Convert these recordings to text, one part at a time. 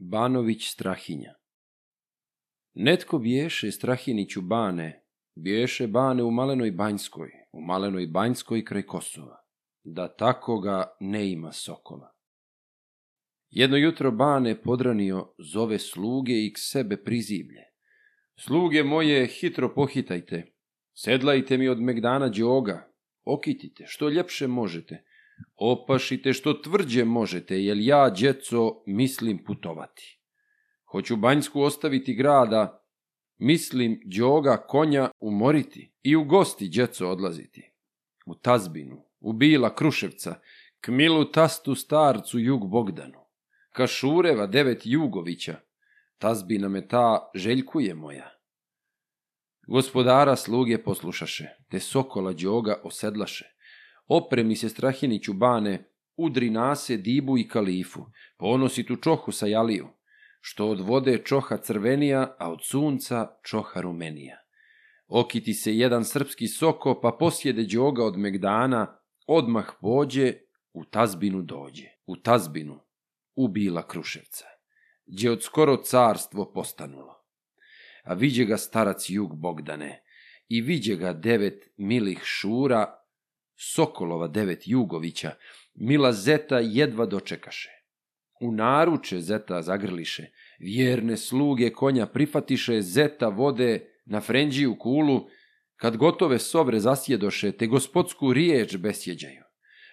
Banović Strahinja Netko biješe Strahiniću bane, biješe bane u Malenoj Banjskoj, u Malenoj Banjskoj kraj Kosova, da takoga ne ima sokova. Jedno jutro bane podranio zove sluge i k sebe prizivlje. Sluge moje, hitro pohitajte, sedlajte mi od Megdana Đoga, okitite, što ljepše možete, Opašite što tvrđe možete, jer ja, djeco, mislim putovati. Hoću Banjsku ostaviti grada, mislim džoga konja umoriti i u gosti, djeco, odlaziti. U Tazbinu, u Bila Kruševca, k milu tastu starcu Jug Bogdanu, ka Šureva devet Jugovića, Tazbina me ta željkuje moja. Gospodara sluge poslušaše, te sokola džoga osedlaše, opremi se Strahiniću bane, udri nase dibu i kalifu, ponosi tu čohu sa jaliju, što od vode čoha crvenija, a od sunca čoha rumenija. Okiti se jedan srpski soko, pa posjede đoga od Megdana, odmah pođe, u tazbinu dođe, u tazbinu, ubila Kruševca, gdje od skoro carstvo postanulo. A viđe ga starac Jug Bogdane, i viđe ga devet milih šura Sokolova devet Jugovića, Mila Zeta jedva dočekaše. U naruče Zeta zagrliše, vjerne sluge konja prifatiše, Zeta vode na Frenđiju kulu, kad gotove sobre zasjedoše, te gospodsku riječ besjeđaju.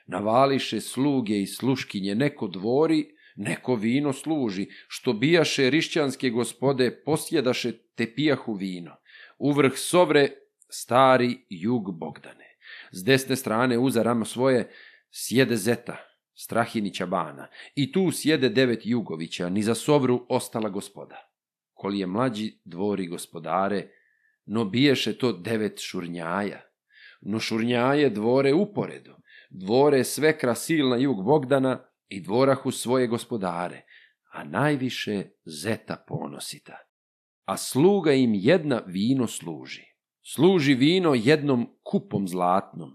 Navališe sluge i sluškinje, neko dvori, neko vino služi, što bijaše rišćanske gospode, posjedaše te pijahu vino. Uvrh sobre stari jug Bogdane. S desne strane uzaram svoje sjede Zeta, Strahinića bana, i tu sjede devet Jugovića, ni za sobru ostala gospoda. Koli je mlađi dvori gospodare, no biješe to devet šurnjaja. No šurnjaje dvore uporedu, dvore svekra silna jug Bogdana i dvorahu svoje gospodare, a najviše zeta ponosita. A sluga im jedna vino služi. Služi vino jednom kupom zlatnom.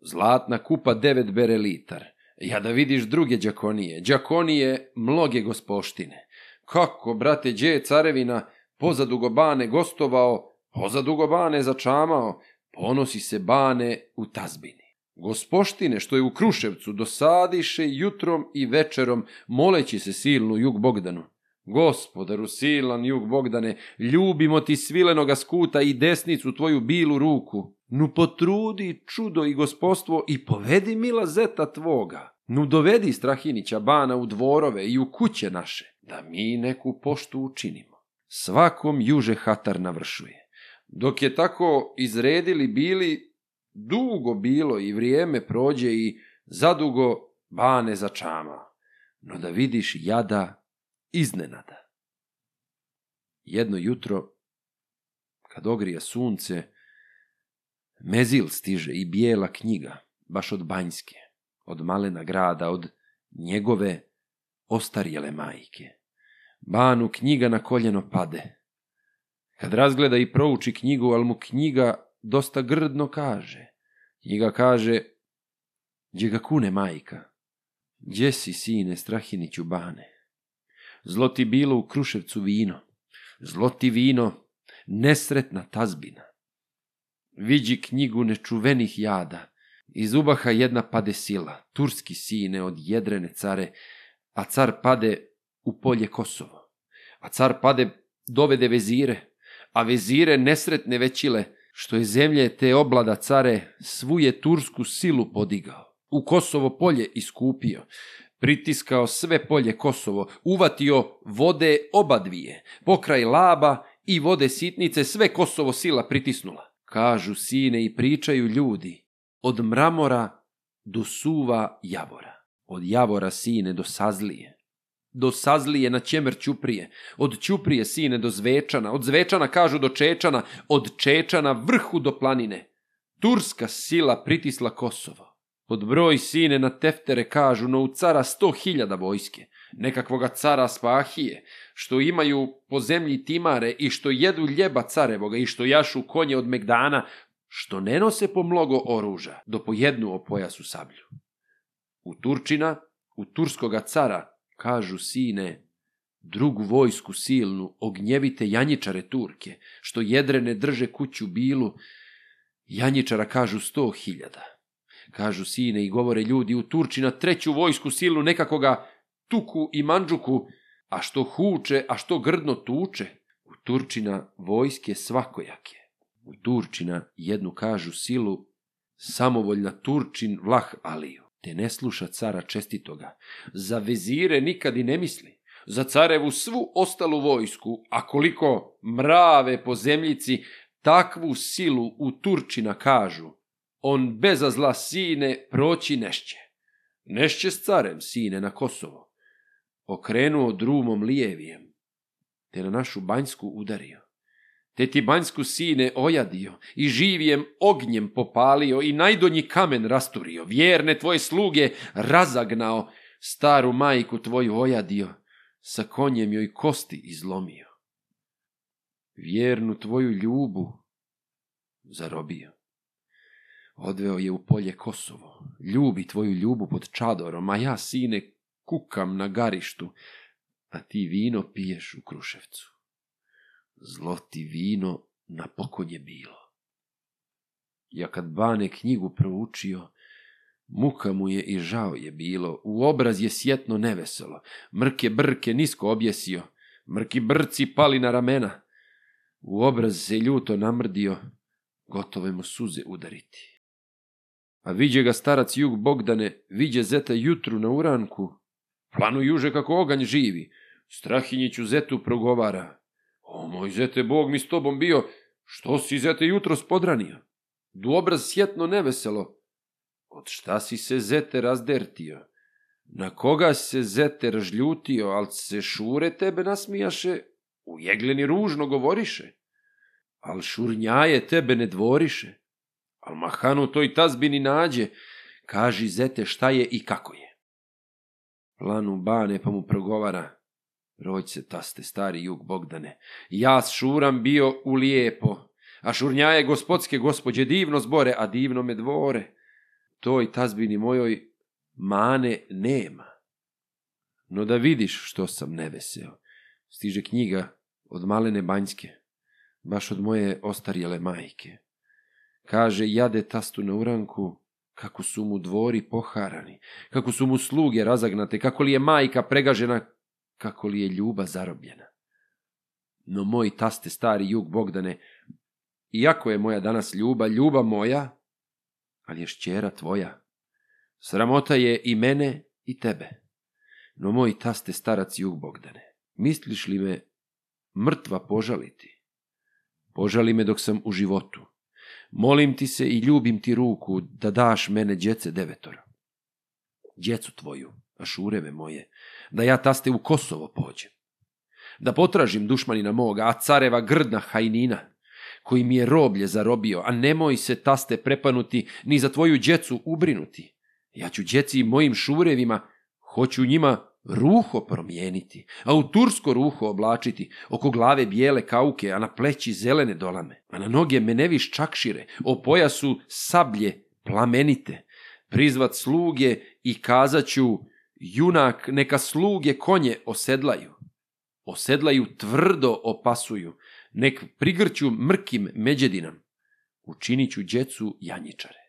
Zlatna kupa devet bere litar. Ja da vidiš druge đakonije, đakonije mloge gospoštine. Kako, brate, đe carevina pozadugo bane gostovao, pozadugo bane začamao, ponosi se bane u tazbini. Gospoštine što je u Kruševcu dosadiše jutrom i večerom moleći se silnu jug Bogdanu. Gospodaru silan jug Bogdane, ljubimo ti svilenoga skuta i desnicu tvoju bilu ruku. Nu potrudi čudo i gospodstvo i povedi mila zeta tvoga. Nu dovedi Strahinića bana u dvorove i u kuće naše, da mi neku poštu učinimo. Svakom juže hatar navršuje. Dok je tako izredili bili, dugo bilo i vrijeme prođe i zadugo bane začama. No da vidiš jada iznenada. Jedno jutro, kad ogrije sunce, mezil stiže i bijela knjiga, baš od Banjske, od malena grada, od njegove ostarjele majke. Banu knjiga na koljeno pade. Kad razgleda i prouči knjigu, al mu knjiga dosta grdno kaže. Knjiga kaže, gdje ga kune majka, gdje si sine Strahiniću bane? Zlo ti bilo u Kruševcu vino. Zlo ti vino, nesretna tazbina. Viđi knjigu nečuvenih jada. Iz ubaha jedna pade sila, turski sine od jedrene care, a car pade u polje Kosovo. A car pade dovede vezire, a vezire nesretne većile, što je zemlje te oblada care svu je tursku silu podigao, u Kosovo polje iskupio, pritiskao sve polje Kosovo, uvatio vode oba dvije, pokraj laba i vode sitnice sve Kosovo sila pritisnula. Kažu sine i pričaju ljudi, od mramora do suva javora, od javora sine do sazlije, do sazlije na ćemer Ćuprije, od Ćuprije sine do Zvečana, od Zvečana kažu do Čečana, od Čečana vrhu do planine. Turska sila pritisla Kosovo. Odbroj sine na teftere kažu, no u cara sto hiljada vojske, nekakvoga cara spahije, što imaju po zemlji timare i što jedu ljeba carevoga i što jašu konje od Megdana, što ne nose po mnogo oruža, do po jednu o sablju. U Turčina, u Turskoga cara, kažu sine, drugu vojsku silnu, ognjevite janjičare Turke, što jedrene drže kuću bilu, janjičara kažu sto hiljada kažu sine i govore ljudi, u Turči na treću vojsku silu nekako ga tuku i manđuku, a što huče, a što grdno tuče. U Turčina vojske svakojake. U Turčina jednu kažu silu, samovoljna Turčin vlah aliju. Te ne sluša cara čestitoga. Za vezire nikad i ne misli. Za carevu svu ostalu vojsku, a koliko mrave po zemljici, takvu silu u Turčina kažu on beza zla sine proći nešće. Nešće s carem, sine, na Kosovo. Okrenuo drumom lijevijem, te na našu banjsku udario. Te ti banjsku sine ojadio i živijem ognjem popalio i najdonji kamen rasturio. Vjerne tvoje sluge razagnao, staru majku tvoju ojadio, sa konjem joj kosti izlomio. Vjernu tvoju ljubu zarobio odveo je u polje Kosovo. Ljubi tvoju ljubu pod čadorom, a ja, sine, kukam na garištu, a ti vino piješ u Kruševcu. Zlo ti vino na pokon je bilo. Ja kad Bane knjigu proučio, muka mu je i žao je bilo, u obraz je sjetno neveselo, mrke brke nisko objesio, mrki brci pali na ramena, u obraz se ljuto namrdio, gotove mu suze udariti. A viđe ga starac Jug Bogdane, viđe zeta jutru na uranku. Planu juže kako oganj živi. Strahinjiću zetu progovara. O moj zete, Bog mi s tobom bio, što si zete jutro spodranio? Du sjetno neveselo. Od šta si se zete razdertio? Na koga se zete ražljutio, al se šure tebe nasmijaše, u jegleni ružno govoriše? Al šurnjaje tebe ne dvoriše? Al Mahanu toj tazbini nađe, kaži zete šta je i kako je. Planu bane pa mu progovara, roć se taste stari jug Bogdane, ja s šuram bio u lijepo, a šurnjaje gospodske gospođe divno zbore, a divno me dvore. Toj tazbini mojoj mane nema. No da vidiš što sam neveseo. Stiže knjiga od malene banjske, baš od moje ostarjele majke. Kaže, jade tastu na uranku, kako su mu dvori poharani, kako su mu sluge razagnate, kako li je majka pregažena, kako li je ljuba zarobljena. No moj taste stari jug Bogdane, iako je moja danas ljuba, ljuba moja, ali je šćera tvoja. Sramota je i mene i tebe. No moj taste starac jug Bogdane, misliš li me mrtva požaliti? Požali me dok sam u životu. Molim ti se i ljubim ti ruku da daš mene djece devetora. Djecu tvoju, a šureve moje, da ja taste u Kosovo pođem. Da potražim dušmanina moga, a careva grdna hajnina, koji mi je roblje zarobio, a nemoj se taste prepanuti, ni za tvoju djecu ubrinuti. Ja ću djeci i mojim šurevima, hoću njima ruho promijeniti, a u tursko ruho oblačiti, oko glave bijele kauke, a na pleći zelene dolame, a na noge meneviš čakšire, o pojasu sablje plamenite, prizvat sluge i kazaću, junak neka sluge konje osedlaju, osedlaju tvrdo opasuju, nek prigrću mrkim međedinam, učiniću djecu janjičare.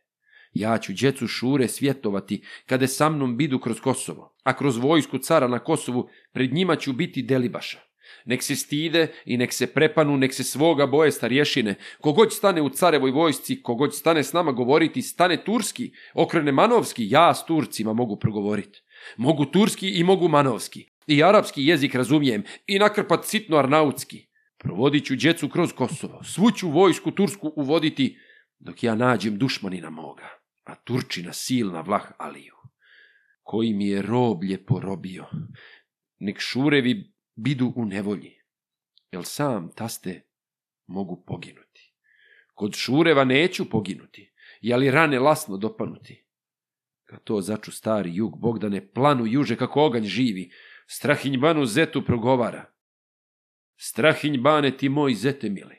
Ja ću djecu Šure svjetovati kada sa mnom bidu kroz Kosovo, a kroz vojsku cara na Kosovu pred njima ću biti delibaša. Nek se stide i nek se prepanu, nek se svoga boje starješine. Kogoć stane u carevoj vojsci, kogoć stane s nama govoriti, stane turski, okrene manovski, ja s Turcima mogu progovoriti. Mogu turski i mogu manovski. I arapski jezik razumijem i nakrpat sitno arnautski. Provodit ću djecu kroz Kosovo, svu vojsku tursku uvoditi dok ja nađem dušmanina moga. Turčina silna Vlah Aliju, koji mi je roblje porobio, nek šurevi bidu u nevolji, jel sam taste mogu poginuti. Kod šureva neću poginuti, jeli rane lasno dopanuti. Kad to začu stari jug, Bogdane, planu juže kako oganj živi, strahinj banu zetu progovara. Strahinj bane ti moj zete mili,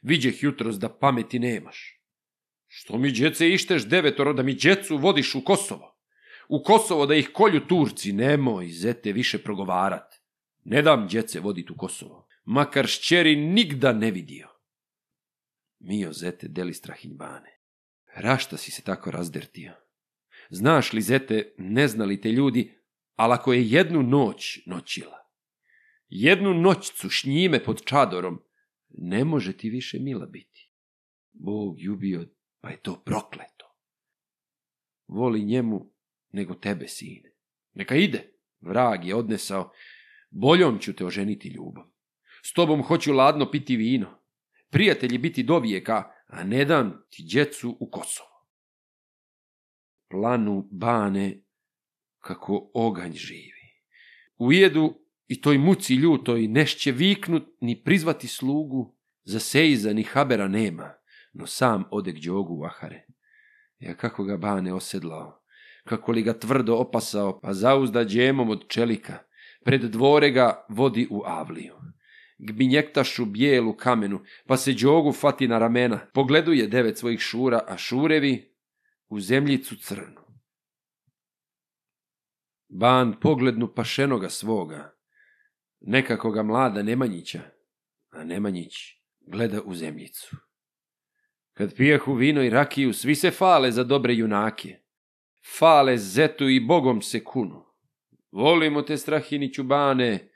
viđeh jutros da pameti nemaš. Što mi djece išteš devetoro da mi djecu vodiš u Kosovo? U Kosovo da ih kolju Turci, nemoj, zete, više progovarat. Ne dam djece vodit u Kosovo. Makar šćeri nigda ne vidio. Mio, zete, deli strahinjbane. Rašta si se tako razdertio? Znaš li, zete, ne znali te ljudi, ali ako je jednu noć noćila, jednu noćcu šnjime pod čadorom, ne može ti više mila biti. Bog ljubio pa je to prokleto. Voli njemu nego tebe, sine. Neka ide, vrag je odnesao, boljom ću te oženiti ljubom. S tobom hoću ladno piti vino, prijatelji biti do vijeka, a ne dam ti djecu u Kosovo. Planu bane kako oganj živi. Ujedu i toj muci ljutoj nešće viknut ni prizvati slugu, za seiza ni habera nema no sam ode k Đogu u ahare. Ja kako ga bane osedlao, kako li ga tvrdo opasao, pa zauzda džemom od čelika, pred dvore ga vodi u avliju. Gbinjektašu bijelu kamenu, pa se Đogu fati na ramena, pogleduje devet svojih šura, a šurevi u zemljicu crnu. Ban poglednu pašenoga svoga, nekako ga mlada Nemanjića, a Nemanjić gleda u zemljicu. Kad pijahu vino i rakiju, svi se fale za dobre junake. Fale zetu i bogom se kunu. Volimo te strahiniću bane,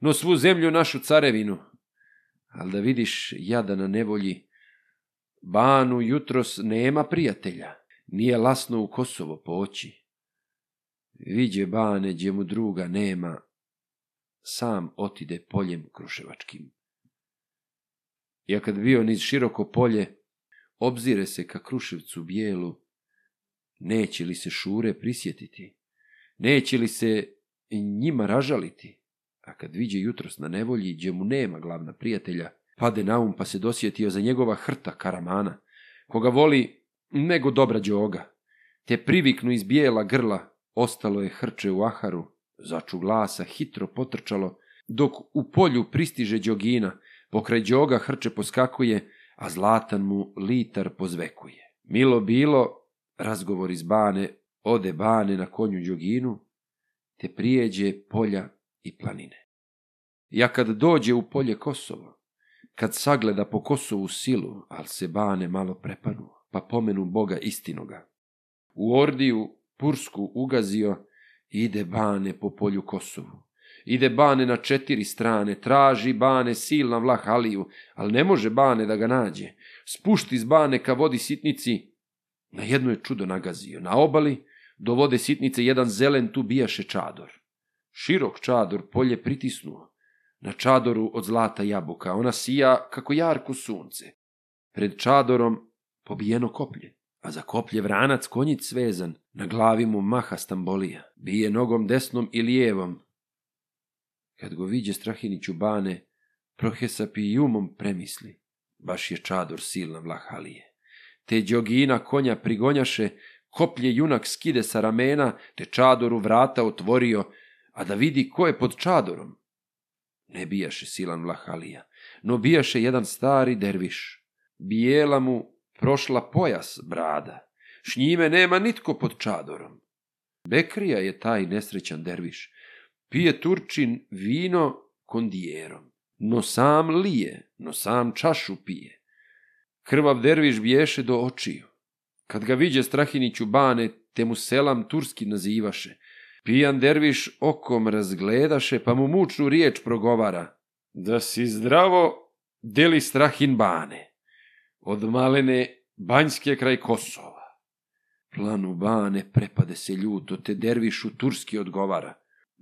no svu zemlju našu carevinu. Al da vidiš jada na nevolji, banu jutros nema prijatelja, nije lasno u Kosovo poći. Viđe bane gdje mu druga nema, sam otide poljem kruševačkim. Ja kad bio niz široko polje, obzire se ka kruševcu bijelu, neće li se šure prisjetiti, neće li se njima ražaliti, a kad viđe jutros na nevolji, gdje mu nema glavna prijatelja, pade na um pa se dosjetio za njegova hrta karamana, koga voli nego dobra đoga, te priviknu iz bijela grla, ostalo je hrče u aharu, začu glasa hitro potrčalo, dok u polju pristiže đogina, pokraj đoga hrče poskakuje, a Zlatan mu litar pozvekuje. Milo bilo, razgovor iz bane, ode bane na konju džoginu, te prijeđe polja i planine. Ja kad dođe u polje Kosovo, kad sagleda po Kosovu silu, al se bane malo prepanu, pa pomenu Boga istinoga. U Ordiju Pursku ugazio, ide bane po polju Kosovu. Ide Bane na četiri strane, traži Bane silna vlah Aliju, ali ne može Bane da ga nađe. Spušti iz Bane ka vodi sitnici, na jedno je čudo nagazio. Na obali, do vode sitnice, jedan zelen tu bijaše čador. Širok čador polje pritisnuo. Na čadoru od zlata jabuka, ona sija kako jarko sunce. Pred čadorom pobijeno koplje, a za koplje vranac konjic svezan, na glavi mu maha stambolija. Bije nogom desnom i lijevom, Kad go viđe Strahinić u bane, Prohesa pijumom premisli. Baš je čador silna vlahalije. Te džogina konja prigonjaše, koplje junak skide sa ramena, te čadoru vrata otvorio, a da vidi ko je pod čadorom. Ne bijaše silan vlahalija, no bijaše jedan stari derviš. Bijela mu prošla pojas brada, šnjime nema nitko pod čadorom. Bekrija je taj nesrećan derviš, Pije Turčin vino kondijerom, no sam lije, no sam čašu pije. Krvav derviš bješe do očiju. Kad ga viđe Strahiniću bane, te mu selam turski nazivaše. Pijan derviš okom razgledaše, pa mu mučnu riječ progovara. Da si zdravo, deli Strahin bane. Od malene Banjske kraj Kosova. Planu bane prepade se ljuto, te dervišu turski odgovara.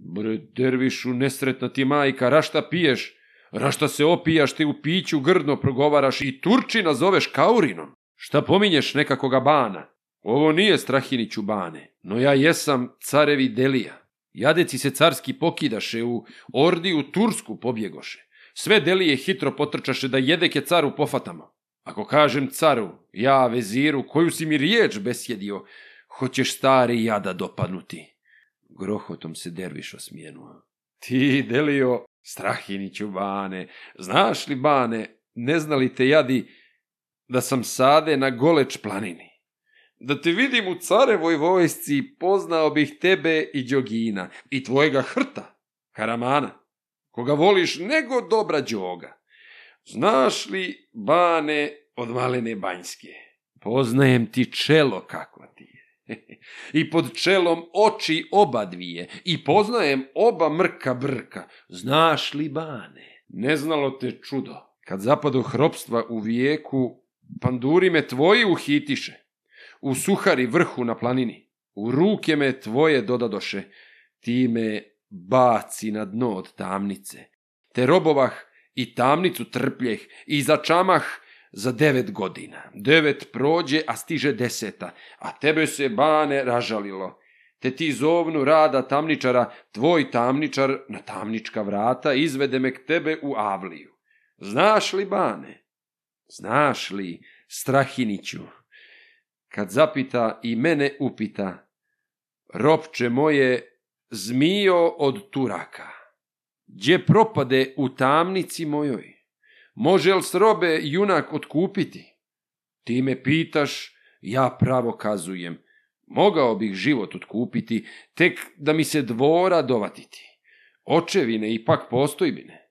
Bre, dervišu, nesretna ti majka, rašta piješ? Rašta se opijaš ti u piću, grdno progovaraš i Turčina zoveš Kaurinom? Šta pominješ nekakoga bana? Ovo nije Strahiniću bane, no ja jesam carevi Delija. Jadeci se carski pokidaše, u ordi u Tursku pobjegoše. Sve Delije hitro potrčaše da jedeke caru pofatamo. Ako kažem caru, ja veziru, koju si mi riječ besjedio, hoćeš stari jada dopadnuti. Grohotom se derviš osmijenuo. Ti, Delio, Strahiniću bane, znaš li bane, ne znali te jadi da sam sade na goleč planini. Da te vidim u carevoj vojsci, poznao bih tebe i Đogina i tvojega hrta, Karamana, koga voliš nego dobra Đoga. Znaš li bane od Malene Banjske? Poznajem ti čelo kakva ti I pod čelom oči oba dvije, i poznajem oba mrka brka, znaš li bane? Ne znalo te čudo, kad zapadu hropstva u vijeku, panduri me tvoji uhitiše, u suhari vrhu na planini, u ruke me tvoje dodadoše, ti me baci na dno od tamnice, te robovah i tamnicu trpljeh, i začamah za devet godina. Devet prođe, a stiže deseta, a tebe se bane ražalilo. Te ti zovnu rada tamničara, tvoj tamničar na tamnička vrata izvede me k tebe u avliju. Znaš li bane? Znaš li, Strahiniću? Kad zapita i mene upita, ropče moje, zmijo od Turaka, gdje propade u tamnici mojoj? Može li srobe junak otkupiti? Ti me pitaš, ja pravo kazujem. Mogao bih život otkupiti, tek da mi se dvora dovatiti. Očevine ipak pak postojbine.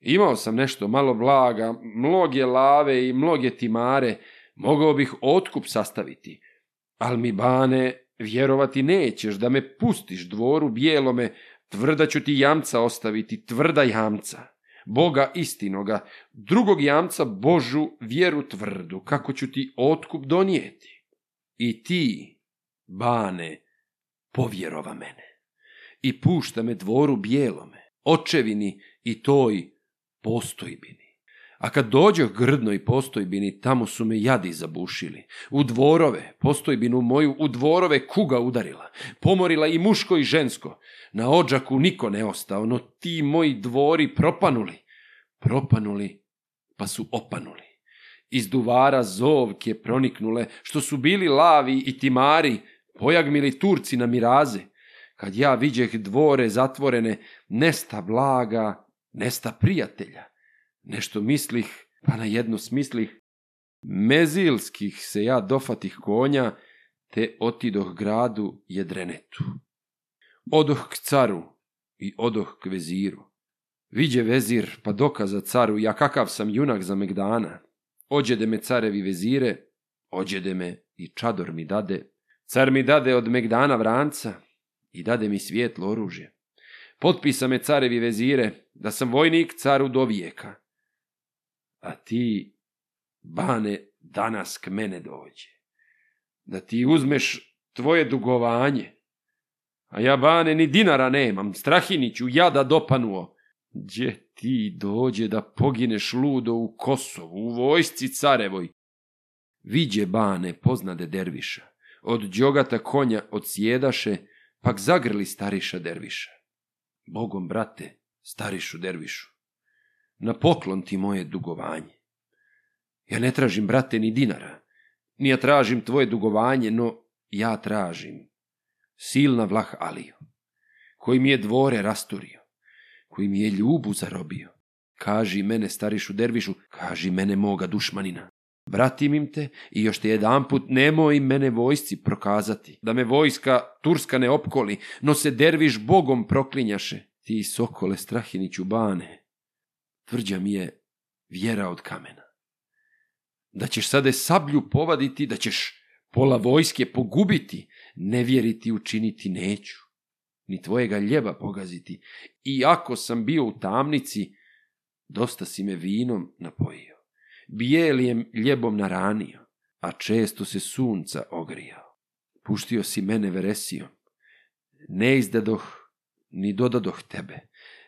Imao sam nešto malo blaga, mnoge lave i mnoge timare, mogao bih otkup sastaviti. Al mi, bane, vjerovati nećeš da me pustiš dvoru bijelome, tvrda ću ti jamca ostaviti, tvrda jamca. Boga istinoga, drugog jamca Božu vjeru tvrdu, kako ću ti otkup donijeti. I ti, bane, povjerova mene. I pušta me dvoru bijelome, očevini i toj postojbini. A kad dođe grdnoj postojbini, tamo su me jadi zabušili. U dvorove, postojbinu moju, u dvorove kuga udarila. Pomorila i muško i žensko. Na ođaku niko ne ostao, no ti moji dvori propanuli. Propanuli, pa su opanuli. Iz duvara zovke proniknule, što su bili lavi i timari, pojagmili Turci na miraze. Kad ja viđeh dvore zatvorene, nesta blaga, nesta prijatelja nešto mislih, pa na jedno smislih, mezilskih se ja dofatih konja, te otidoh gradu Jedrenetu. Odoh k caru i odoh k veziru. Viđe vezir, pa dokaza caru, ja kakav sam junak za Megdana. Ođede me carevi vezire, ođede me i čador mi dade. Car mi dade od Megdana vranca i dade mi svijetlo oružje. Potpisa me carevi vezire, da sam vojnik caru do vijeka a ti, bane, danas k mene dođe. Da ti uzmeš tvoje dugovanje, a ja, bane, ni dinara nemam, strahiniću ja da dopanuo. Gdje ti dođe da pogineš ludo u Kosovu, u vojsci carevoj? Viđe bane poznade derviša, od đogata konja odsjedaše, pak zagrli stariša derviša. Bogom, brate, starišu dervišu, na poklon ti moje dugovanje. Ja ne tražim, brate, ni dinara, ni ja tražim tvoje dugovanje, no ja tražim silna vlah Aliju, koji mi je dvore rasturio, koji mi je ljubu zarobio. Kaži mene, starišu dervišu, kaži mene moga dušmanina. Vratim im te i još te jedan put nemoj mene vojsci prokazati, da me vojska Turska ne opkoli, no se derviš bogom proklinjaše. Ti sokole strahiniću bane, tvrđa mi je vjera od kamena. Da ćeš sade sablju povaditi, da ćeš pola vojske pogubiti, ne vjeriti učiniti neću, ni tvojega ljeba pogaziti. Iako sam bio u tamnici, dosta si me vinom napojio, bijelijem ljebom naranio, a često se sunca ogrijao. Puštio si mene veresijom, ne izdadoh, ni dodadoh tebe,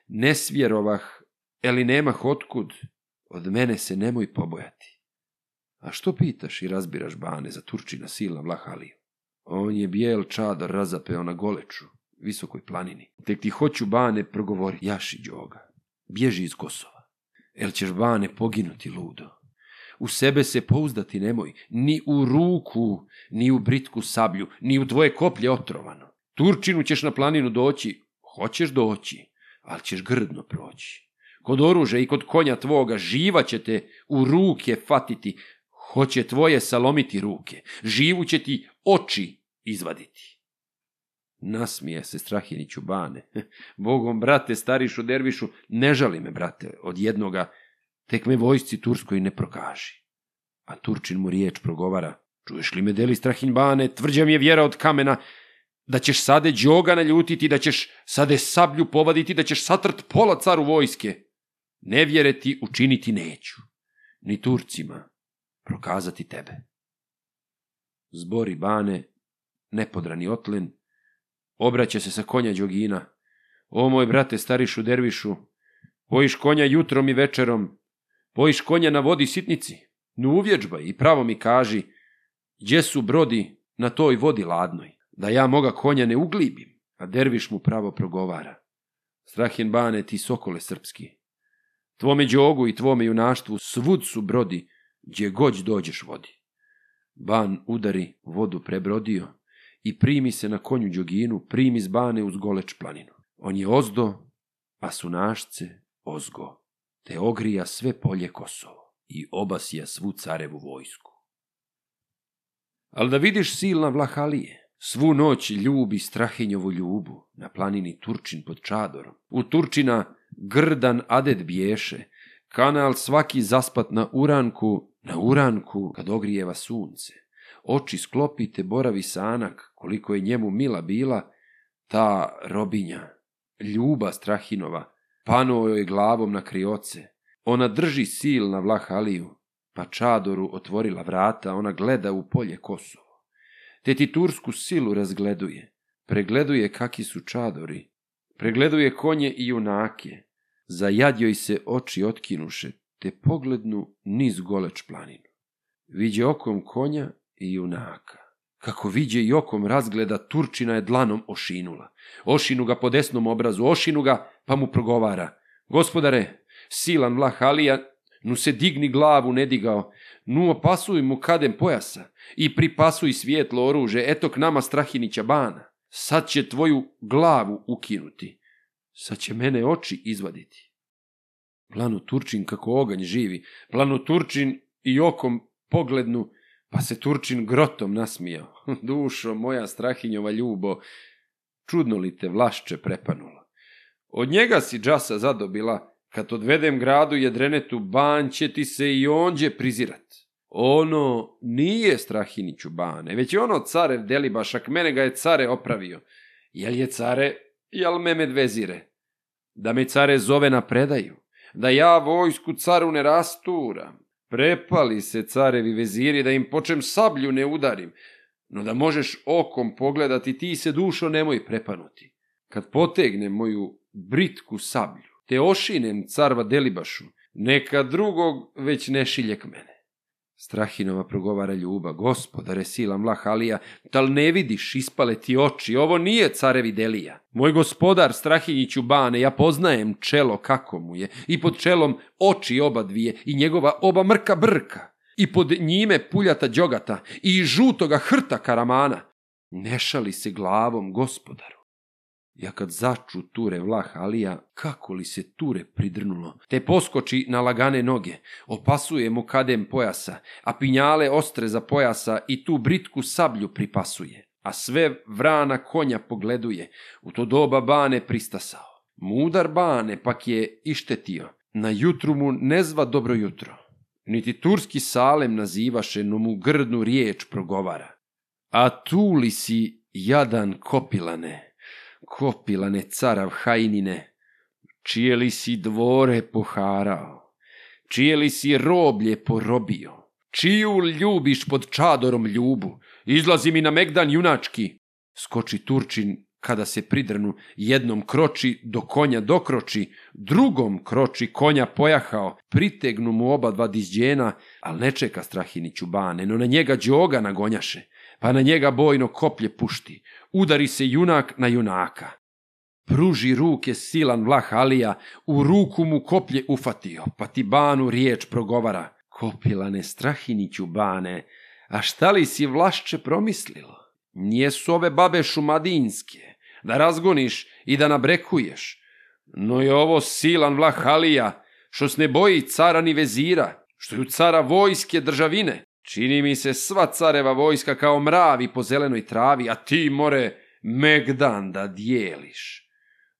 ne svjerovah Eli nema hotkud, od mene se nemoj pobojati. A što pitaš i razbiraš bane za Turčina silna Vlahaliju? On je bijel čadar razapeo na goleču, visokoj planini. Tek ti hoću bane progovori, jaši đoga, bježi iz Kosova. El ćeš bane poginuti ludo. U sebe se pouzdati nemoj, ni u ruku, ni u britku sablju, ni u dvoje koplje otrovano. Turčinu ćeš na planinu doći, hoćeš doći, ali ćeš grdno proći kod oružja i kod konja tvoga, živa će te u ruke fatiti, hoće tvoje salomiti ruke, živu će ti oči izvaditi. Nasmije se Strahiniću bane. Bogom, brate, starišu dervišu, ne žali me, brate, od jednoga, tek me vojsci Turskoj ne prokaži. A Turčin mu riječ progovara, čuješ li me, deli Strahin bane, tvrđa mi je vjera od kamena, da ćeš sade džoga naljutiti, da ćeš sade sablju povaditi, da ćeš satrt pola caru vojske ne vjereti učiniti neću, ni Turcima prokazati tebe. Zbori bane, nepodrani otlen, obraća se sa konja Đogina. O moj brate starišu dervišu, pojiš konja jutrom i večerom, pojiš konja na vodi sitnici, nu uvježbaj i pravo mi kaži, gdje su brodi na toj vodi ladnoj, da ja moga konja ne uglibim, a derviš mu pravo progovara. Strahin bane ti sokole srpski, Tvome đogu i tvome junaštvu svud su brodi, gdje goć dođeš vodi. Ban udari, vodu prebrodio, i primi se na konju đoginu, primi z bane uz goleč planinu. On je ozdo, a su našce ozgo, te ogrija sve polje Kosovo i obasija svu carevu vojsku. Al da vidiš silna Vlahalije, Svu noć ljubi Strahinjovu ljubu na planini Turčin pod Čadorom. U Turčina grdan adet bješe, kanal svaki zaspat na uranku, na uranku kad ogrijeva sunce. Oči sklopite boravi sanak, koliko je njemu mila bila, ta robinja, ljuba Strahinova, panuo joj glavom na krioce. Ona drži sil na Vlahaliju, pa Čadoru otvorila vrata, ona gleda u polje Kosovo te ti tursku silu razgleduje, pregleduje kaki su čadori, pregleduje konje i junake, za joj se oči otkinuše, te poglednu niz goleč planinu. Viđe okom konja i junaka. Kako viđe i okom razgleda, Turčina je dlanom ošinula. Ošinu ga po desnom obrazu, ošinu ga, pa mu progovara. Gospodare, silan vlah Alija nu se digni glavu ne digao, nu opasuj mu kadem pojasa i pripasuj svijetlo oruže, eto k nama Strahinića bana. Sad će tvoju glavu ukinuti, sad će mene oči izvaditi. Plano Turčin kako oganj živi, Plano Turčin i okom poglednu, pa se Turčin grotom nasmijao. Dušo moja Strahinjova ljubo, čudno li te vlašče prepanulo. Od njega si džasa zadobila, Kad odvedem gradu jedrenetu ban će ti se i onđe prizirat. Ono nije Strahiniću bane, već je ono carev delibašak, mene ga je care opravio. Jel je care, jel me medvezire? Da me care zove na predaju, da ja vojsku caru ne rasturam. Prepali se carevi veziri da im počem sablju ne udarim, no da možeš okom pogledati ti se dušo nemoj prepanuti. Kad potegnem moju britku sablju, te ošinem carva Delibašu, neka drugog već ne šiljek mene. Strahinova progovara ljuba, gospodare sila mlah Alija, tal ne vidiš, ispale ti oči, ovo nije carevi Delija. Moj gospodar Strahinjiću bane, ja poznajem čelo kako mu je, i pod čelom oči oba dvije, i njegova oba mrka brka, i pod njime puljata đogata, i žutoga hrta karamana. Ne šali se glavom, gospodaru. Ja kad začu ture vlah Alija, kako li se ture pridrnulo, te poskoči na lagane noge, opasuje mu kadem pojasa, a pinjale ostre za pojasa i tu britku sablju pripasuje, a sve vrana konja pogleduje, u to doba bane pristasao. Mudar bane pak je ištetio, na jutru mu ne zva dobro jutro. Niti turski salem nazivaše, no mu grdnu riječ progovara. A tu li si, jadan kopilane? kopilane carav hajnine, čije li si dvore poharao, čije li si roblje porobio, čiju ljubiš pod čadorom ljubu, izlazi mi na megdan junački. Skoči Turčin kada se pridrnu, jednom kroči do konja dokroči, drugom kroči konja pojahao, pritegnu mu oba dva dizđena, al ne čeka Strahiniću bane, no na njega đoga nagonjaše pa na njega bojno koplje pušti. Udari se junak na junaka. Pruži ruke silan vlah Alija, u ruku mu koplje ufatio, pa ti banu riječ progovara. Kopilane strahiniću bane, a šta li si vlašće promislilo? Nje su ove babe šumadinske, da razgoniš i da nabrekuješ. No je ovo silan vlah Alija, što se ne boji cara ni vezira, što ju cara vojske državine, Čini mi se sva careva vojska kao mravi po zelenoj travi, a ti more megdan da dijeliš.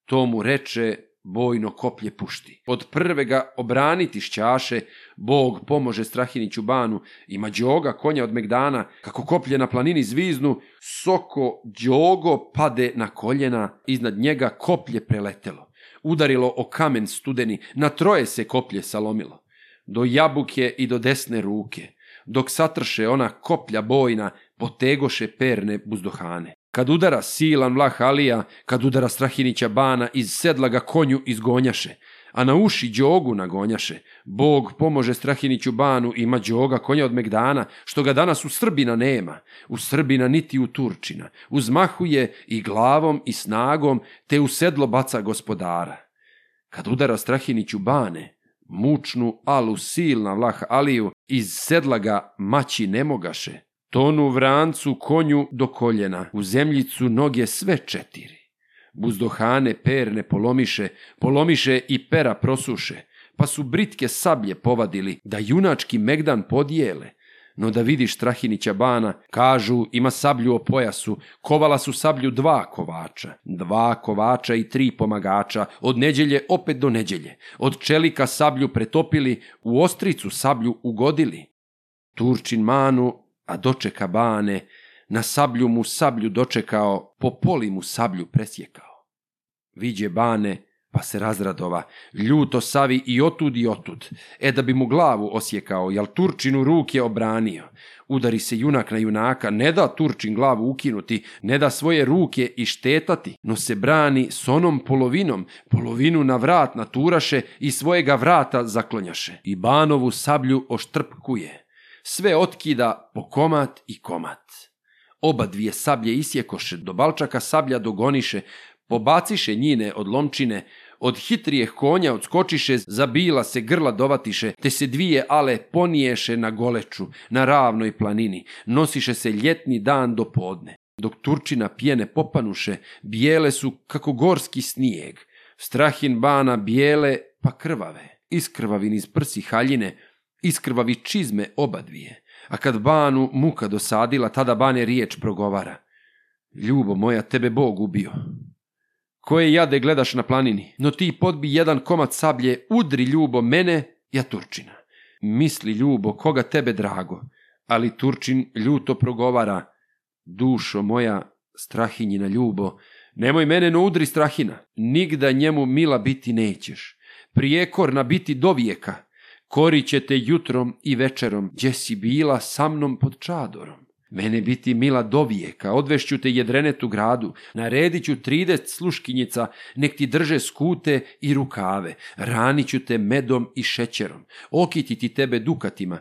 To mu reče bojno koplje pušti. Od prvega obraniti šćaše, Bog pomože Strahiniću banu i mađoga konja od Megdana, kako koplje na planini zviznu, soko đogo pade na koljena, iznad njega koplje preletelo. Udarilo o kamen studeni, na troje se koplje salomilo. Do jabuke i do desne ruke dok satrše ona koplja bojna, potegoše perne buzdohane. Kad udara silan vlah Alija, kad udara Strahinića bana, iz sedla ga konju izgonjaše, a na uši džogu nagonjaše. Bog pomože Strahiniću banu, ima džoga konja od Megdana, što ga danas u Srbina nema, u Srbina niti u Turčina. Uzmahuje i glavom i snagom, te u sedlo baca gospodara. Kad udara Strahiniću bane, mučnu alu silna vlah Aliju, Iz sedlaga maći ne mogaše, tonu vrancu konju do koljena, u zemljicu noge sve četiri. Buzdohane perne polomiše, polomiše i pera prosuše, pa su britke sablje povadili, da junački megdan podijele, No da vidiš Trahinića bana, kažu ima sablju o pojasu, kovala su sablju dva kovača, dva kovača i tri pomagača, od neđelje opet do neđelje, od čelika sablju pretopili, u ostricu sablju ugodili. Turčin manu, a dočeka bane, na sablju mu sablju dočekao, po poli mu sablju presjekao. Viđe bane, pa se razradova, ljuto savi i otud i otud, e da bi mu glavu osjekao, jel Turčinu ruke obranio. Udari se junak na junaka, ne da Turčin glavu ukinuti, ne da svoje ruke i štetati, no se brani s onom polovinom, polovinu na vrat naturaše i svojega vrata zaklonjaše. I Banovu sablju oštrpkuje, sve otkida po komat i komat. Oba dvije sablje isjekoše, do balčaka sablja dogoniše, pobaciše njine od lomčine, od hitrijeh konja odskočiše, zabila se grla dovatiše, te se dvije ale poniješe na goleču, na ravnoj planini, nosiše se ljetni dan do podne. Dok Turčina pjene popanuše, bijele su kako gorski snijeg, strahin bana bijele pa krvave, iskrvavi niz prsi haljine, iskrvavi čizme oba A kad banu muka dosadila, tada bane riječ progovara. Ljubo moja, tebe Bog ubio. Koje jade gledaš na planini, no ti podbi jedan komad sablje, udri ljubo mene, ja Turčina. Misli ljubo, koga tebe drago, ali Turčin ljuto progovara, dušo moja, strahinjina ljubo, nemoj mene no udri strahina, nigda njemu mila biti nećeš, prijekorna biti do vijeka, korit će te jutrom i večerom, gdje si bila sa mnom pod čadorom mene biti mila do vijeka, odvešću te jedrenetu gradu, naredit ću trideset sluškinjica, nek ti drže skute i rukave, raniću te medom i šećerom, okititi tebe dukatima,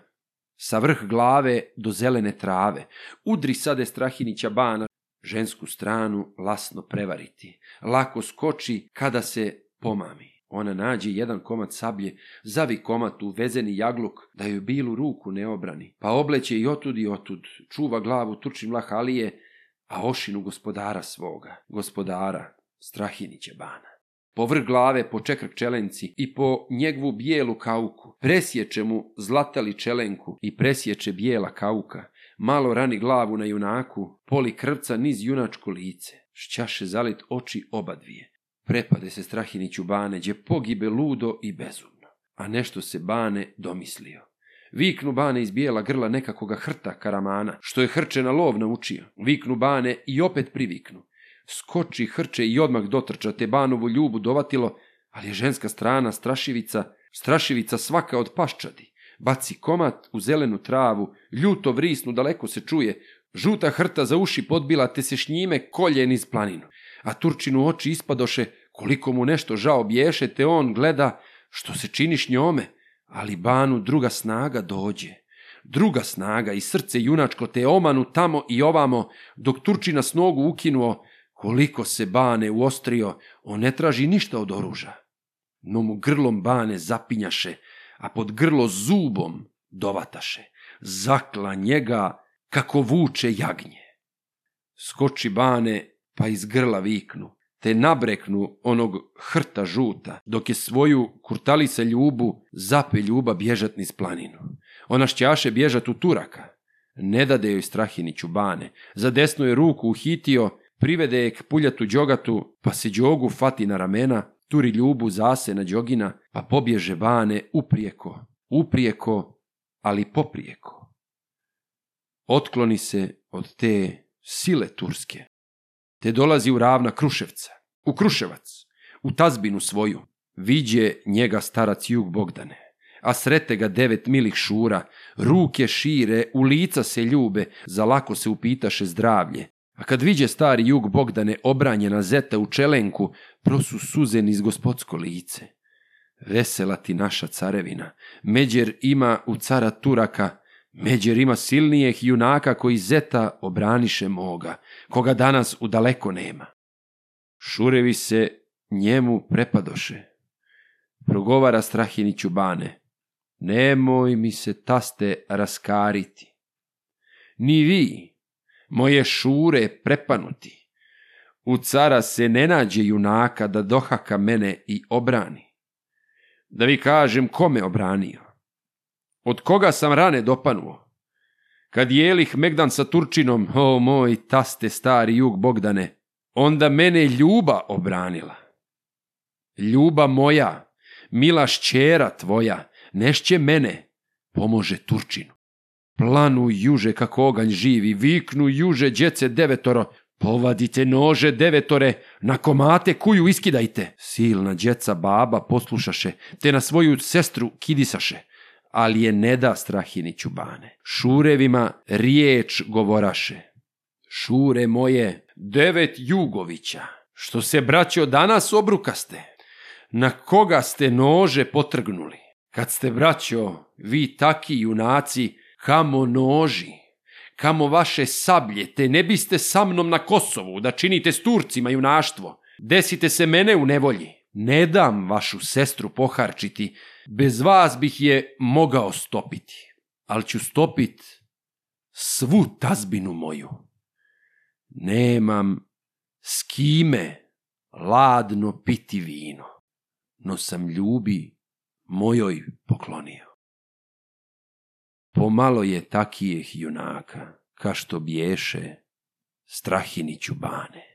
sa vrh glave do zelene trave, udri sade Strahinića bana, žensku stranu lasno prevariti, lako skoči kada se pomami. Ona nađe jedan komad sablje, zavi komad u vezeni jagluk, da joj bilu ruku ne obrani. Pa obleće i otud i otud, čuva glavu tuči mlahalije, a ošinu gospodara svoga, gospodara Strahinića bana. Povrh glave po čekrk čelenci i po njegvu bijelu kauku, presječe mu zlatali čelenku i presječe bijela kauka, malo rani glavu na junaku, poli krvca niz junačko lice, šćaše zalit oči oba Prepade se Strahiniću bane, gdje pogibe ludo i bezumno. A nešto se bane domislio. Viknu bane iz bijela grla nekakvoga hrta karamana, što je hrče na lov naučio. Viknu bane i opet priviknu. Skoči hrče i odmah dotrča, te banovu ljubu dovatilo, ali je ženska strana strašivica, strašivica svaka od paščadi. Baci komat u zelenu travu, ljuto vrisnu daleko se čuje, žuta hrta za uši podbila, te se šnjime koljen iz planinu. A Turčinu oči ispadoše, koliko mu nešto žao bješe, te on gleda što se činiš njome, ali banu druga snaga dođe. Druga snaga i srce junačko te omanu tamo i ovamo, dok Turči na nogu ukinuo, koliko se bane uostrio, on ne traži ništa od oruža. No mu grlom bane zapinjaše, a pod grlo zubom dovataše. Zakla njega kako vuče jagnje. Skoči bane, pa iz grla viknu te nabreknu onog hrta žuta, dok je svoju kurtalice ljubu zape ljuba bježat niz planinu. Ona šćaše bježat u Turaka. Ne dade joj strahini čubane. Za desnu je ruku uhitio, privede je k puljatu džogatu, pa se džogu fati na ramena, turi ljubu zase na džogina, pa pobježe bane uprijeko, uprijeko, ali poprijeko. Otkloni se od te sile turske te dolazi u ravna Kruševca, u Kruševac, u tazbinu svoju. Viđe njega starac Jug Bogdane, a srete ga devet milih šura, ruke šire, u lica se ljube, za lako se upitaše zdravlje. A kad viđe stari Jug Bogdane obranjena zeta u čelenku, prosu suzen iz gospodsko lice. Vesela ti naša carevina, međer ima u cara Turaka ima silnijeh junaka koji zeta obraniše moga, koga danas u daleko nema. Šurevi se njemu prepadoše. Progovara Strahiniću bane. Nemoj mi se taste raskariti. Ni vi, moje šure prepanuti. U cara se ne nađe junaka da dohaka mene i obrani. Da vi kažem kome obranio. Od koga sam rane dopanuo? Kad jelih Megdan sa Turčinom, o moj taste stari jug Bogdane, onda mene ljuba obranila. Ljuba moja, mila šćera tvoja, nešće mene, pomože Turčinu. Planu juže kako oganj živi, viknu juže djece devetoro, povadite nože devetore, na komate kuju iskidajte. Silna djeca baba poslušaše, te na svoju sestru kidisaše ali je ne da Strahiniću bane. Šurevima riječ govoraše. Šure moje, devet Jugovića, što se braćo danas obrukaste, na koga ste nože potrgnuli. Kad ste braćo, vi taki junaci, kamo noži, kamo vaše sablje, te ne biste sa mnom na Kosovu da činite s Turcima junaštvo. Desite se mene u nevolji. Ne dam vašu sestru poharčiti, Bez vas bih je mogao stopiti, ali ću stopit svu tazbinu moju. Nemam s kime ladno piti vino, no sam ljubi mojoj poklonio. Pomalo je takijeh junaka, ka što bješe Strahini bane.